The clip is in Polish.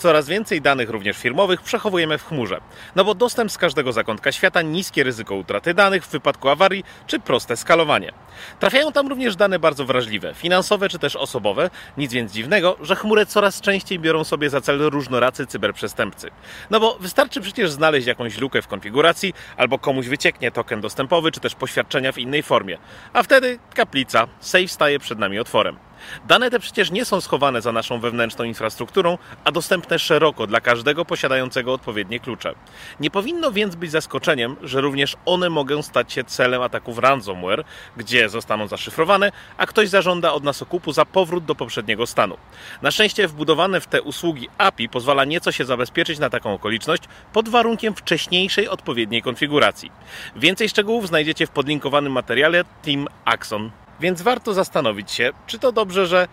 Coraz więcej danych, również firmowych, przechowujemy w chmurze. No bo dostęp z każdego zakątka świata, niskie ryzyko utraty danych w wypadku awarii czy proste skalowanie. Trafiają tam również dane bardzo wrażliwe, finansowe czy też osobowe. Nic więc dziwnego, że chmurę coraz częściej biorą sobie za cel różnoracy cyberprzestępcy. No bo wystarczy przecież znaleźć jakąś lukę w konfiguracji, albo komuś wycieknie token dostępowy, czy też poświadczenia w innej formie. A wtedy kaplica, safe staje przed nami otworem. Dane te przecież nie są schowane za naszą wewnętrzną infrastrukturą, a dostępne szeroko dla każdego posiadającego odpowiednie klucze. Nie powinno więc być zaskoczeniem, że również one mogą stać się celem ataków ransomware, gdzie zostaną zaszyfrowane, a ktoś zażąda od nas okupu za powrót do poprzedniego stanu. Na szczęście wbudowane w te usługi API pozwala nieco się zabezpieczyć na taką okoliczność pod warunkiem wcześniejszej odpowiedniej konfiguracji. Więcej szczegółów znajdziecie w podlinkowanym materiale Team Axon. Więc warto zastanowić się, czy to dobrze, że